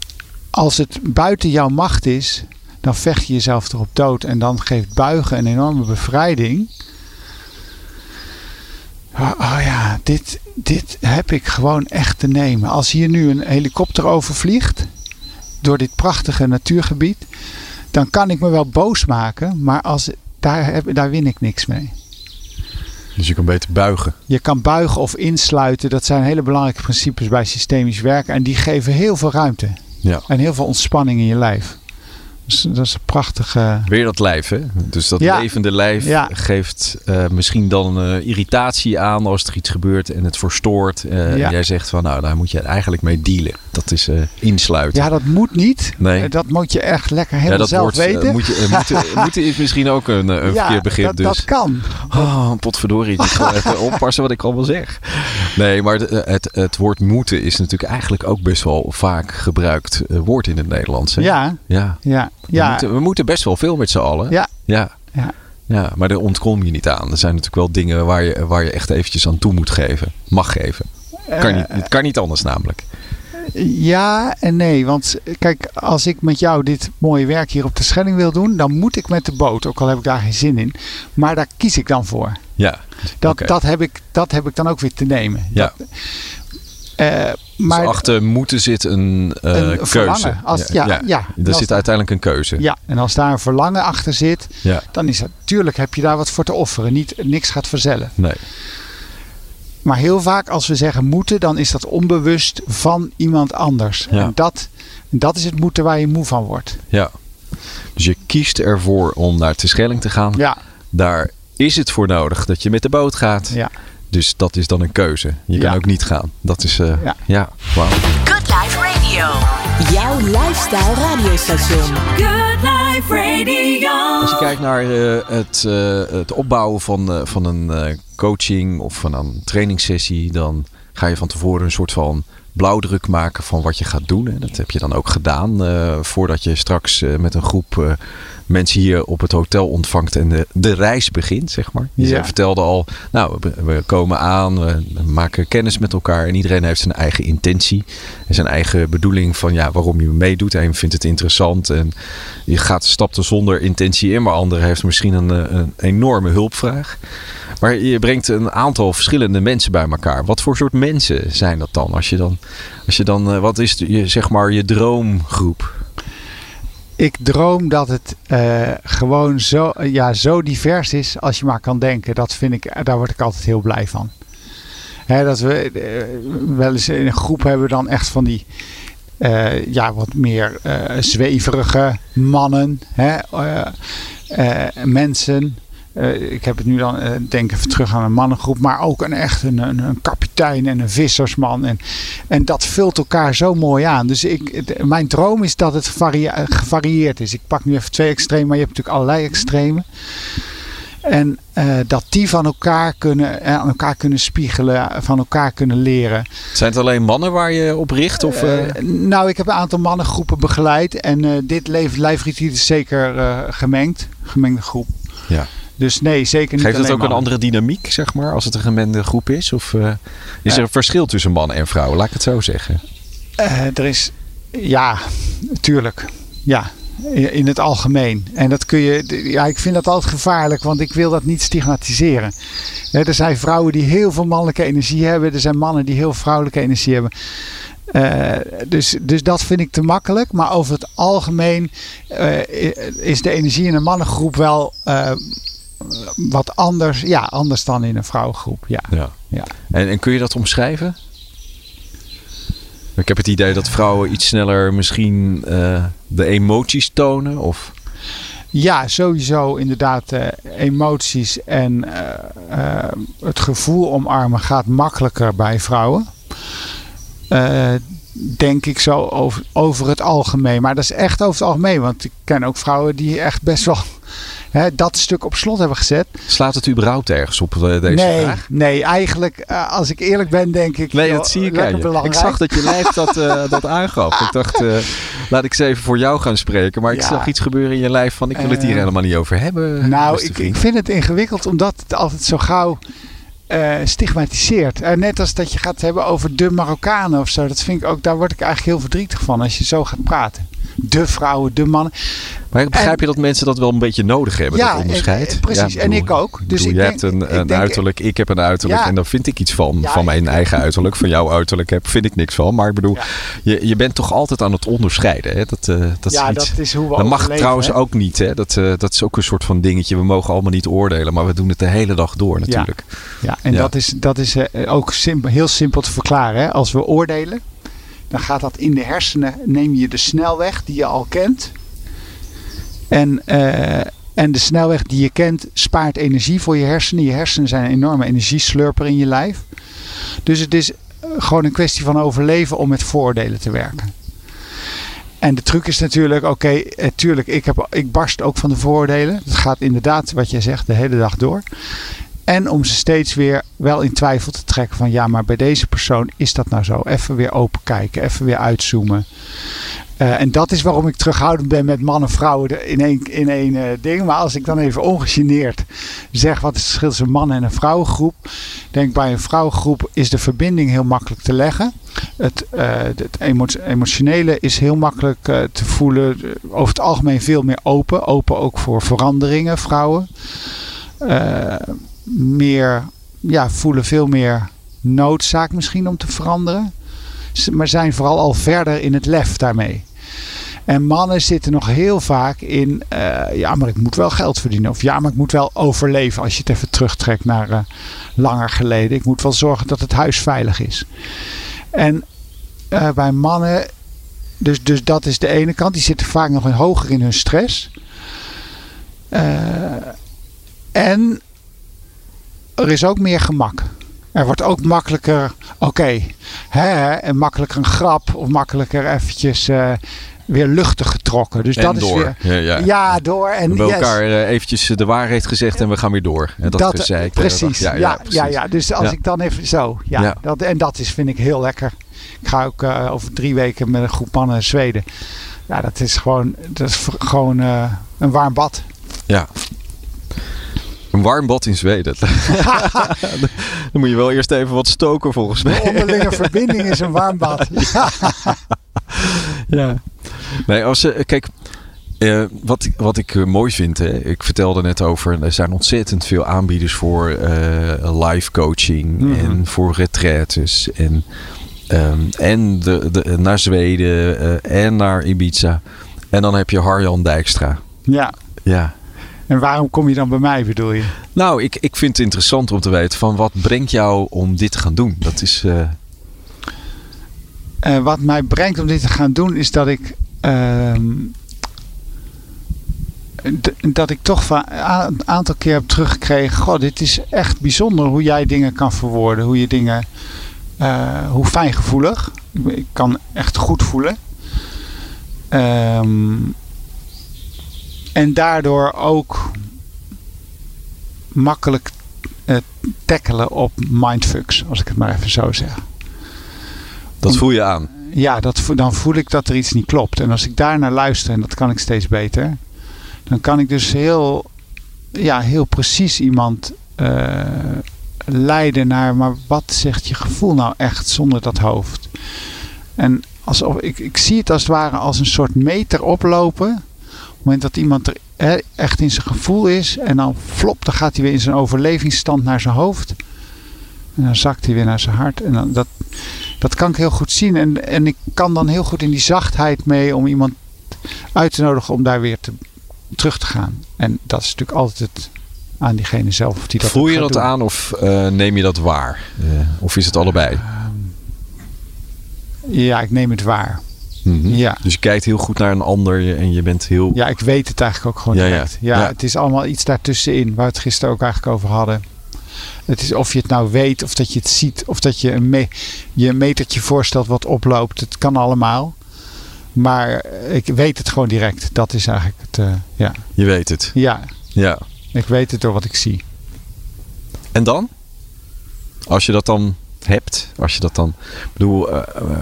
als het buiten jouw macht is, dan vecht je jezelf erop dood. En dan geeft buigen een enorme bevrijding. Oh, oh, ja, dit, dit heb ik gewoon echt te nemen. Als hier nu een helikopter overvliegt door dit prachtige natuurgebied, dan kan ik me wel boos maken, maar als, daar, heb, daar win ik niks mee. Dus je kan beter buigen. Je kan buigen of insluiten. Dat zijn hele belangrijke principes bij systemisch werken. En die geven heel veel ruimte. Ja. En heel veel ontspanning in je lijf. dat is een prachtige... Weer dat lijf, hè? Dus dat levende lijf geeft uh, misschien dan uh, irritatie aan als er iets gebeurt en het verstoort. Uh, ja. Jij zegt van, nou, daar moet je eigenlijk mee dealen. Dat is insluiten. Ja, dat moet niet. Nee. dat moet je echt lekker helemaal ja, dat zelf weten. moet je, moeten, moeten is misschien ook een, een verkeerd begrip. Dat, dus. dat kan. Oh, potverdorie. Ik ga even oppassen wat ik allemaal zeg. Nee, maar het, het, het, woord moeten is natuurlijk eigenlijk ook best wel vaak gebruikt woord in het Nederlands. Hè? Ja. Ja. ja. We, ja. Moeten, we moeten best wel veel met z'n allen. Ja. Ja. ja. Ja, maar daar ontkom je niet aan. Er zijn natuurlijk wel dingen waar je, waar je echt eventjes aan toe moet geven. Mag geven. Kan niet, het kan niet anders namelijk. Ja en nee. Want kijk, als ik met jou dit mooie werk hier op de Schelling wil doen, dan moet ik met de boot. Ook al heb ik daar geen zin in. Maar daar kies ik dan voor. Ja. Dat, dat, heb, ik, dat heb ik dan ook weer te nemen. Ja. Dat, uh, maar dus achter moeten zit een, uh, een keuze. Als, ja, ja, ja. Er zit uiteindelijk een keuze. Ja, en als daar een verlangen achter zit, ja. dan is het natuurlijk heb je daar wat voor te offeren. Niet, niks gaat verzellen. Nee. Maar heel vaak als we zeggen moeten, dan is dat onbewust van iemand anders. Ja. En dat, dat is het moeten waar je moe van wordt. Ja. Dus je kiest ervoor om naar de Schelling te gaan. Ja. Daar is het voor nodig dat je met de boot gaat. Ja. Dus dat is dan een keuze. Je kan ook niet gaan. Dat is, uh, ja, ja wow. Good Life Radio. Jouw lifestyle radiostation. Good Life Radio. Als je kijkt naar uh, het, uh, het opbouwen van, van een coaching of van een trainingssessie, dan ga je van tevoren een soort van blauwdruk maken van wat je gaat doen. En dat heb je dan ook gedaan voordat je straks met een groep mensen hier op het hotel ontvangt en de, de reis begint, zeg maar. Je ja. vertelde al, nou, we, komen aan, we maken kennis met elkaar en iedereen heeft zijn eigen intentie en zijn eigen bedoeling van ja, waarom je meedoet. Een vindt het interessant en je gaat stappen zonder intentie in, maar andere heeft misschien een, een enorme hulpvraag. Maar je brengt een aantal verschillende mensen bij elkaar. Wat voor soort mensen zijn dat dan? Als je dan, als je dan wat is je, zeg maar je droomgroep? Ik droom dat het uh, gewoon zo, ja, zo divers is als je maar kan denken. Dat vind ik, daar word ik altijd heel blij van. Dat we uh, wel eens in een groep hebben dan echt van die uh, ja, wat meer zweverige mannen, mensen uh, ik heb het nu dan, uh, denk even terug aan een mannengroep, maar ook een echt een, een, een, kapitein en een vissersman. En, en dat vult elkaar zo mooi aan. Dus ik, mijn droom is dat het gevarieerd is. Ik pak nu even twee extremen, maar je hebt natuurlijk allerlei extremen. En uh, dat die van elkaar kunnen, aan elkaar kunnen spiegelen, van elkaar kunnen leren. Zijn het alleen mannen waar je op richt? Of, nou, ik heb een aantal mannengroepen begeleid. En dit lijfretreat is zeker gemengd. Gemengde groep. Ja. Dus nee, zeker niet. Geeft het ook een andere dynamiek, zeg maar, als het een gemengde groep is? Of uh, is er een verschil tussen mannen en vrouwen? Laat ik het zo zeggen. Uh, er is, ja, tuurlijk. Ja, in het algemeen. En dat kun je, ja, ik vind dat altijd gevaarlijk, want ik wil dat niet stigmatiseren. Er zijn vrouwen die heel veel mannelijke energie hebben, er zijn mannen die heel vrouwelijke energie hebben. Uh, dus, dus dat vind ik te makkelijk. Maar over het algemeen uh, is de energie in een mannengroep wel uh, wat anders, ja, anders dan in een vrouwengroep. Ja. ja. ja. En, en kun je dat omschrijven? Ik heb het idee dat vrouwen iets sneller misschien uh, de emoties tonen. Of... Ja, sowieso inderdaad uh, emoties en uh, het gevoel omarmen gaat makkelijker bij vrouwen. denk ik zo over, over het algemeen. Maar dat is echt over het algemeen. Want ik ken ook vrouwen die echt best wel hè, dat stuk op slot hebben gezet. Slaat het überhaupt ergens op eh, deze nee, vraag? Nee, eigenlijk eh, als ik eerlijk ben denk ik... Nee, dat zie ik aan. Ik zag dat je lijf dat, uh, dat aangaf. Ik dacht, laat ik eens even voor jou gaan spreken. Maar ik zag iets gebeuren in je lijf van ik wil het hier helemaal niet over hebben. Nou, ik, ik vind het ingewikkeld omdat het altijd zo gauw... Uh, stigmatiseert. Uh, net als dat je gaat hebben over de Marokkanen of zo. Dat vind ik ook, daar word ik eigenlijk heel verdrietig van als je zo gaat praten de vrouwen, de mannen. Maar begrijp je dat mensen dat wel een beetje nodig hebben, ja, dat onderscheid? precies, en ik ook. Dus ik je hebt een, een uiterlijk, ik heb een uiterlijk en dan vind ik iets van, van mijn eigen uiterlijk. Van jouw uiterlijk heb, vind ik niks van. Maar ik bedoel, je, je bent toch altijd aan het onderscheiden. Hè? Dat, uh, dat ja, is dat is hoe we Dat mag trouwens ook niet. Hè? Dat, uh, dat is ook een soort van dingetje. We mogen allemaal niet oordelen, maar we doen het de hele dag door natuurlijk. Ja, en dat is, dat is uh, ook simpel, heel simpel te verklaren. Hè? Als we oordelen, dan gaat dat in de hersenen, neem je de snelweg die je al kent. En, uh, en de snelweg die je kent spaart energie voor je hersenen. Je hersenen zijn een enorme energieslurper in je lijf. Dus het is gewoon een kwestie van overleven om met voordelen te werken. En de truc is natuurlijk, oké, okay, eh, ik, heb, ik barst ook van de voordelen. Het gaat inderdaad, wat jij zegt, de hele dag door. En om ze steeds weer wel in twijfel te trekken van ja, maar bij deze persoon is dat nou zo. Even weer open kijken, even weer uitzoomen. Uh, en dat is waarom ik terughoudend ben met mannen en vrouwen in één, in één uh, ding. Maar als ik dan even ongegeneerd zeg wat is het verschil tussen een mannen- en een vrouwengroep. Denk bij een vrouwengroep is de verbinding heel makkelijk te leggen. Het, uh, het emotionele is heel makkelijk te voelen. Over het algemeen veel meer open. Open ook voor veranderingen, vrouwen meer, ja, voelen veel meer noodzaak misschien om te veranderen. Maar zijn vooral al verder in het lef daarmee. En mannen zitten nog heel vaak in, uh, ja, maar ik moet wel geld verdienen. Of ja, maar ik moet wel overleven als je het even terugtrekt naar uh, langer geleden. Ik moet wel zorgen dat het huis veilig is. En uh, bij mannen, dus, dus dat is de ene kant, die zitten vaak nog hoger in hun stress. en er is ook meer gemak. Er wordt ook makkelijker, oké, okay, en makkelijker een grap of makkelijker eventjes uh, weer luchtig getrokken. Dus en dat door. is weer. Ja, ja. ja door. En we yes. elkaar uh, eventjes de waarheid gezegd en we gaan weer door. En dat, dat gezeik, precies. Ja, ja, ja, ja, precies. ja, ja. Dus als ik dan even zo. Ja. Dat, en dat is, vind ik heel lekker. Ik ga ook uh, over drie weken met een groep mannen naar Zweden. Ja, dat is gewoon, dat is gewoon uh, een warm bad. Ja. Een warm bad in Zweden. Dan moet je wel eerst even wat stoken volgens De mij. onderlinge verbinding is een warm bad. Ja. Ja. Nee, als ze, kijk, eh, wat, ik- wat ik eh, mooi vind, hè, ik vertelde net over, er zijn ontzettend veel aanbieders voor eh, live coaching Mhm. en voor retraites en, ehm, en de, de, naar Zweden eh, en naar Ibiza. En dan heb je Harjan Dijkstra. ja. Ja. En waarom kom je dan bij mij, bedoel je? Nou, ik, ik vind het interessant om te weten van wat brengt jou om dit te gaan doen? Dat is. eh, Eh, wat mij brengt om dit te gaan doen is dat ik. ehm, dat ik toch van een aantal keer heb teruggekregen. Goh, dit is echt bijzonder hoe jij dingen kan verwoorden. Hoe je dingen. eh, hoe fijngevoelig. Ik, ik kan echt goed voelen. Ehm, en daardoor ook makkelijk eh, tackelen op mindfucks, als ik het maar even zo zeg. dat Om- voel je aan. Ja, dat, dan voel ik dat er iets niet klopt. En als ik daar naar luister, en dat kan ik steeds beter, dan kan ik dus heel, ja, heel precies iemand eh, leiden naar, maar wat zegt je gevoel nou echt zonder dat hoofd? En alsof, ik, ik zie het als het ware als een soort meter oplopen. Op het moment dat iemand er echt in zijn gevoel is, en dan flop, dan gaat hij weer in zijn overlevingsstand naar zijn hoofd. En dan zakt hij weer naar zijn hart. En dan, dat, dat kan ik heel goed zien. En, en ik kan dan heel goed in die zachtheid mee om iemand uit te nodigen om daar weer te, terug te gaan. En dat is natuurlijk altijd het, aan diegene zelf. Of die dat Voel je dat doen. aan of eh, neem je dat waar? Eh, of is het allebei? Ja, ik neem het waar. Mhm. Ja. Dus je kijkt heel goed naar een ander en je bent heel. Ja, ik weet het eigenlijk ook gewoon Ja, direct. Ja, Ja. het is allemaal iets daartussenin, waar we het gisteren ook eigenlijk over hadden. Het is of je het nou weet, of dat je het ziet, of dat je een, me- je een metertje voorstelt wat oploopt. Het kan allemaal. Maar ik weet het gewoon direct. Dat is eigenlijk het. eh, ja. Je weet het. ja, Ja. ik weet het door wat ik zie. En dan? Als je dat dan hebt, als je dat dan. Ik bedoel, eh, eh,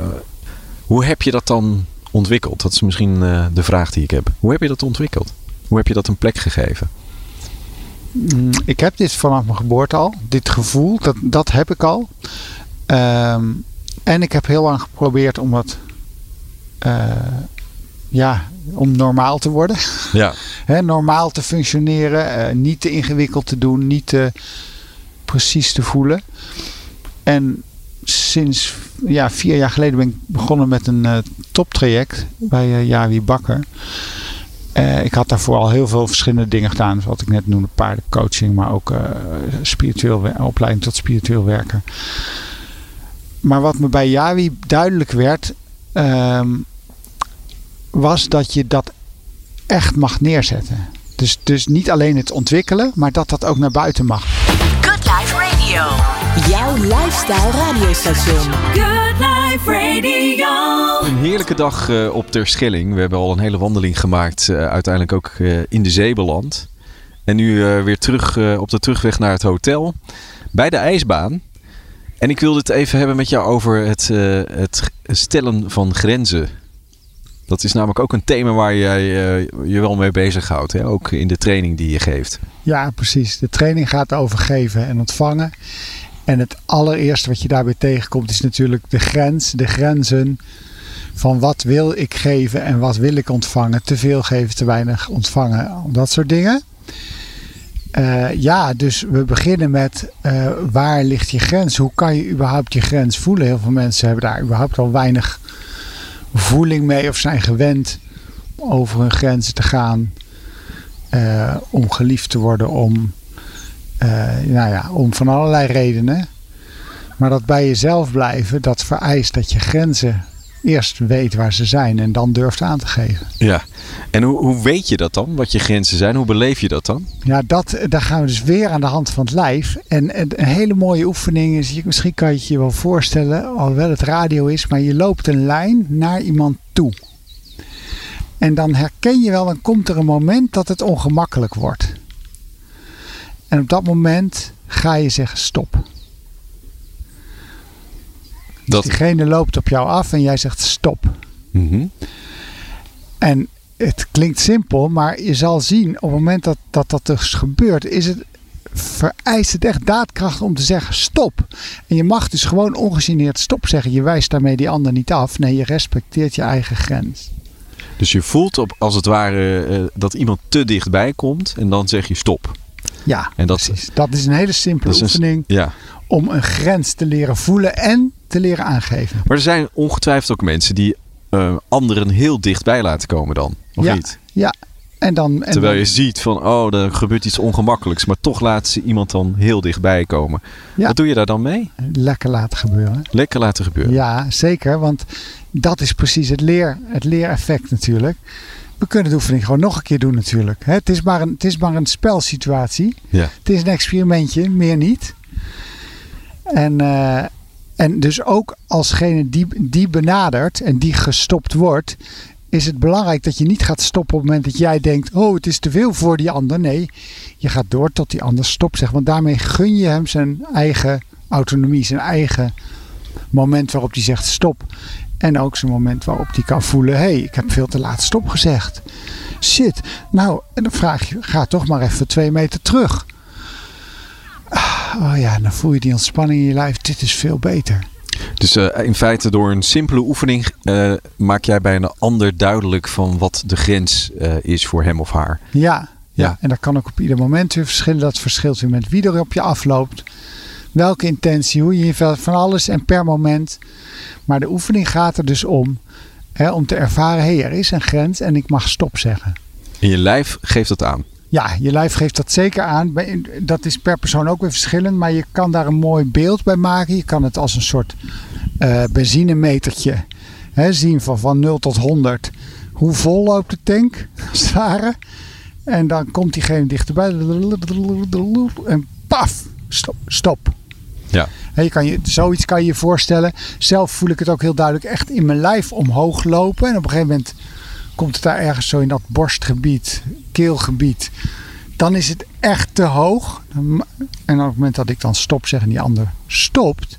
hoe heb je dat dan ontwikkeld? Dat is misschien eh, de vraag die ik heb. Hoe heb je dat ontwikkeld? Hoe heb je dat een plek gegeven? Mm, Ik heb dit vanaf mijn geboorte al. Dit gevoel, dat, dat heb ik al. Ehm, en ik heb heel lang geprobeerd om wat. eh, ja, om normaal te worden. Ja. Normaal te functioneren. eh, niet te ingewikkeld te doen. Niet te precies te voelen. En sinds ja, vier jaar geleden ben ik begonnen met een eh, toptraject bij Jawi Bakker. Eh, ik had daarvoor al heel veel verschillende dingen gedaan. Wat ik net noemde, paardencoaching, maar ook spiritueel opleiding tot spiritueel werker. Maar wat me bij Jawi duidelijk werd, ehm, was dat je dat echt mag neerzetten. Dus, dus niet alleen het ontwikkelen, maar dat dat ook naar buiten mag. Good Life Radio. Jouw lifestyle radiostation. Good Life Radio. Een heerlijke dag uh, op Terschelling. We hebben al een hele wandeling gemaakt. Uh, uiteindelijk ook uh, in de zee beland. En nu weer terug op de terugweg naar het hotel. Bij de ijsbaan. En ik wilde het even hebben met jou over het, het stellen van grenzen. Dat is namelijk ook een thema waar jij uh, je wel mee bezighoudt. Hè? Ook in de training die je geeft. Ja, precies. De training gaat over geven en ontvangen. En het allereerste wat je daarbij tegenkomt is natuurlijk de grens, de grenzen van wat wil ik geven en wat wil ik ontvangen. Te veel geven, te weinig ontvangen, dat soort dingen. Uh, ja, dus we beginnen met uh, waar ligt je grens? Hoe kan je überhaupt je grens voelen? Heel veel mensen hebben daar überhaupt al weinig voeling mee of zijn gewend over hun grenzen te gaan. Uh, om geliefd te worden, om, nou ja, om van allerlei redenen. Maar dat bij jezelf blijven, dat vereist dat je grenzen eerst weet waar ze zijn en dan durft aan te geven. Ja, en hoe, hoe weet je dat dan, wat je grenzen zijn? Hoe beleef je dat dan? Ja, dat, daar gaan we dus weer aan de hand van het lijf. En, en een hele mooie oefening is, misschien kan je het je wel voorstellen, alhoewel het radio is, maar je loopt een lijn naar iemand toe. En dan herken je wel, dan komt er een moment dat het ongemakkelijk wordt. En op dat moment ga je zeggen stop. Dat... diegene loopt op jou af en jij zegt stop. Mhm. En het klinkt simpel, maar je zal zien op het moment dat dat, dat dus gebeurt, is het, vereist het echt daadkracht om te zeggen stop. En je mag dus gewoon ongegeneerd stop zeggen. Je wijst daarmee die ander niet af. Nee, je respecteert je eigen grens. Dus je voelt op, als het ware uh, dat iemand te dichtbij komt en dan zeg je stop. Ja, en dat, precies. Dat is een hele simpele oefening ja. om een grens te leren voelen en te leren aangeven. Maar er zijn ongetwijfeld ook mensen die uh, anderen heel dichtbij laten komen dan, of ja, niet? Ja, en dan, en Terwijl je ziet van, oh, er gebeurt iets ongemakkelijks. Maar toch laat ze iemand dan heel dichtbij komen. Ja. Wat doe je daar dan mee? Lekker laten gebeuren. Lekker laten gebeuren. Ja, zeker. Want dat is precies het, leer, het leereffect natuurlijk. We kunnen de oefening gewoon nog een keer doen natuurlijk. Het is maar een, het is maar een spelsituatie. Ja. Het is een experimentje, meer niet. En, uh, en dus ook alsgene die, die benadert en die gestopt wordt, is het belangrijk dat je niet gaat stoppen op het moment dat jij denkt: oh, het is te veel voor die ander. Nee, je gaat door tot die ander stopt zegt. Want daarmee gun je hem zijn eigen autonomie, zijn eigen moment waarop hij zegt stop. En ook zijn moment waarop hij kan voelen: hé, hey, ik heb veel te laat stop gezegd. Shit, nou, en dan vraag je: ga toch maar even twee meter terug. Oh ja, dan voel je die ontspanning in je lijf. Dit is veel beter. Dus uh, in feite door een simpele oefening uh, maak jij bij een ander duidelijk van wat de grens uh, is voor hem of haar. Ja, ja, en dat kan ook op ieder moment weer verschillen. Dat verschilt weer met wie er op je afloopt. Welke intentie, hoe je je van alles en per moment. Maar de oefening gaat er dus om. Hè, om te ervaren, hé, hey, er is een grens en ik mag stop zeggen. En je lijf geeft dat aan. Ja, je lijf geeft dat zeker aan. Dat is per persoon ook weer verschillend, maar je kan daar een mooi beeld bij maken. Je kan het als een soort uh, benzinemetertje hè, zien van, van 0 tot 100. Hoe vol loopt de tank? Staren. En dan komt diegene dichterbij. En paf, stop. stop. Ja. je kan je, zoiets kan je je voorstellen. Zelf voel ik het ook heel duidelijk echt in mijn lijf omhoog lopen. En op een gegeven moment komt het daar ergens zo in dat borstgebied, keelgebied. Dan is het echt te hoog. En op het moment dat ik dan stop zeg en die ander stopt,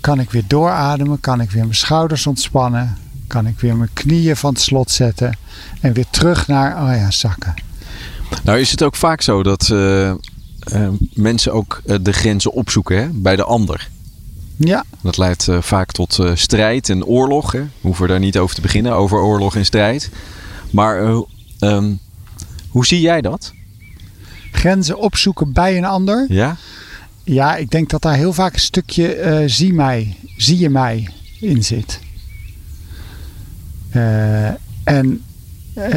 kan ik weer doorademen, kan ik weer mijn schouders ontspannen, kan ik weer mijn knieën van het slot zetten en weer terug naar, oh ja, zakken. Nou is het ook vaak zo dat uh, mensen ook uh, de grenzen opzoeken hè, bij de ander. Ja. Dat leidt uh, vaak tot strijd en oorlog. Hè. We hoeven daar niet over te beginnen, over oorlog en strijd. Maar um, hoe zie jij dat? Grenzen opzoeken bij een ander? Ja. Ja, ik denk dat daar heel vaak een stukje zie mij, zie je mij in zit. en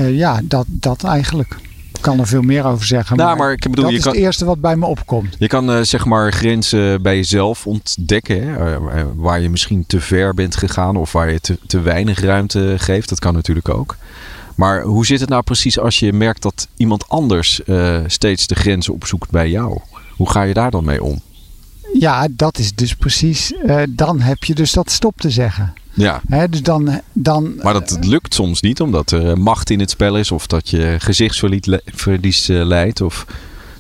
ja, dat, dat eigenlijk kan er veel meer over zeggen. Nou, maar, ik bedoel, dat je is kan, het eerste wat bij me opkomt. Je kan uh, zeg maar grenzen bij jezelf ontdekken. Hè? Uh, waar je misschien te ver bent gegaan of waar je te, te weinig ruimte geeft. Dat kan natuurlijk ook. Maar hoe zit het nou precies als je merkt dat iemand anders uh, steeds de grenzen opzoekt bij jou? Hoe ga je daar dan mee om? Ja, dat is dus precies. Uh, dan heb je dus dat stop te zeggen. Ja. Dus dan, dan, maar dat lukt soms niet, omdat er macht in het spel is, of dat je gezichtsverlies leidt. Of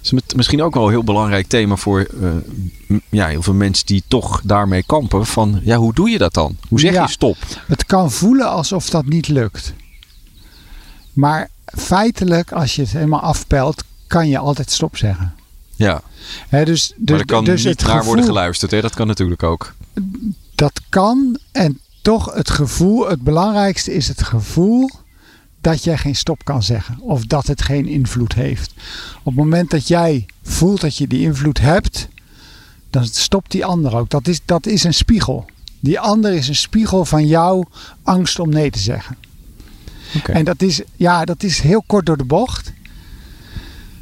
het is misschien ook wel een heel belangrijk thema voor uh, ja, heel veel mensen die toch daarmee kampen. Van ja, hoe doe je dat dan? Hoe zeg je stop? Het kan voelen alsof dat niet lukt. Maar feitelijk, als je het helemaal afpelt, kan je altijd stop zeggen. Ja. He, dus, dus, maar er kan dus niet naar worden geluisterd. Hè? Dat kan natuurlijk ook. Dat kan. En toch het gevoel, het belangrijkste is het gevoel dat jij geen stop kan zeggen. Of dat het geen invloed heeft. Op het moment dat jij voelt dat je die invloed hebt, dan stopt die ander ook. Dat is, dat is een spiegel. Die ander is een spiegel van jouw angst om nee te zeggen. Okay. En dat is, ja, dat is heel kort door de bocht.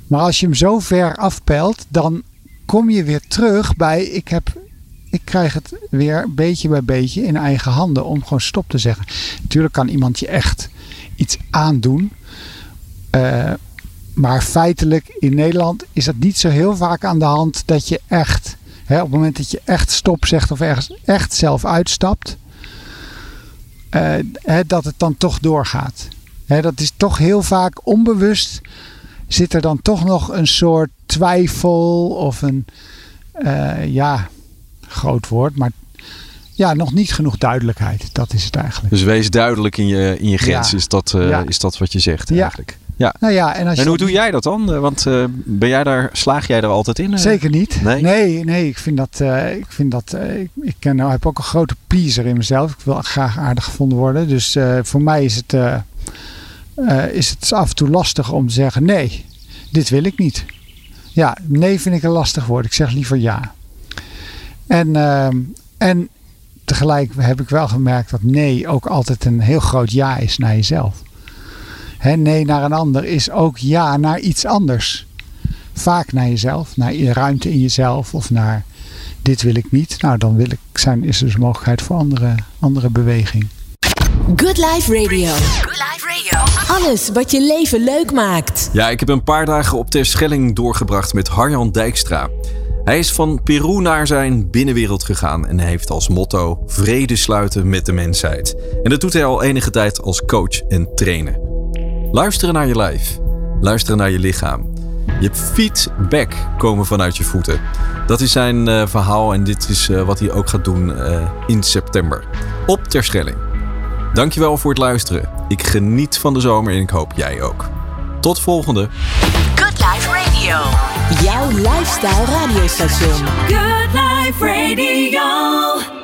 Maar als je hem zo ver afpelt, dan kom je weer terug bij ik heb ik krijg het weer beetje bij beetje in eigen handen om gewoon stop te zeggen. Natuurlijk kan iemand je echt iets aandoen. Uh, maar feitelijk in Nederland is het niet zo heel vaak aan de hand dat je echt, hè, op het moment dat je echt stop zegt of ergens echt zelf uitstapt, hè, dat het dan toch doorgaat. Hè, dat is toch heel vaak onbewust. Zit er dan toch nog een soort twijfel of een, uh, ja, groot woord, maar ja, nog niet genoeg duidelijkheid. Dat is het eigenlijk. Dus wees duidelijk in je, in je grens. Is, dat, uh, is dat wat je zegt eigenlijk? Ja. Nou ja, en, als en hoe doe jij dat dan? Eh, want uh, ben jij daar, slaag jij er altijd in? Zeker niet. Nee, nee, nee ik vind dat. Uh, ik, vind dat ik, ik ken, nou, heb ook een grote pleaser in mezelf. Ik wil graag aardig gevonden worden. Dus voor mij is het, is het af en toe lastig om te zeggen: nee, dit wil ik niet. Ja, nee vind ik een lastig woord. Ik zeg liever ja. En, ehm, en tegelijk heb ik wel gemerkt dat nee ook altijd een heel groot ja is naar jezelf. He, nee naar een ander is ook ja naar iets anders. Vaak naar jezelf, naar ruimte in jezelf of naar dit wil ik niet. Nou, dan wil ik zijn, is dus mogelijkheid voor andere, andere beweging. Good Life Radio. Good Life Radio. Alles wat je leven leuk maakt. Ja, ik heb een paar dagen op Terschelling doorgebracht met Harjan Dijkstra. Hij is van Peru naar zijn binnenwereld gegaan en heeft als motto vrede sluiten met de mensheid. En dat doet hij al enige tijd als coach en trainer. Luisteren naar je lijf, luisteren naar je lichaam. Je feedback komen vanuit je voeten. Dat is zijn uh, verhaal en dit is uh, wat hij ook gaat doen uh, in september. Op Terschelling. Dankjewel voor het luisteren. Ik geniet van de zomer en ik hoop jij ook. Tot volgende. Good Life Radio. Jouw lifestyle radiostation. Good Life Radio.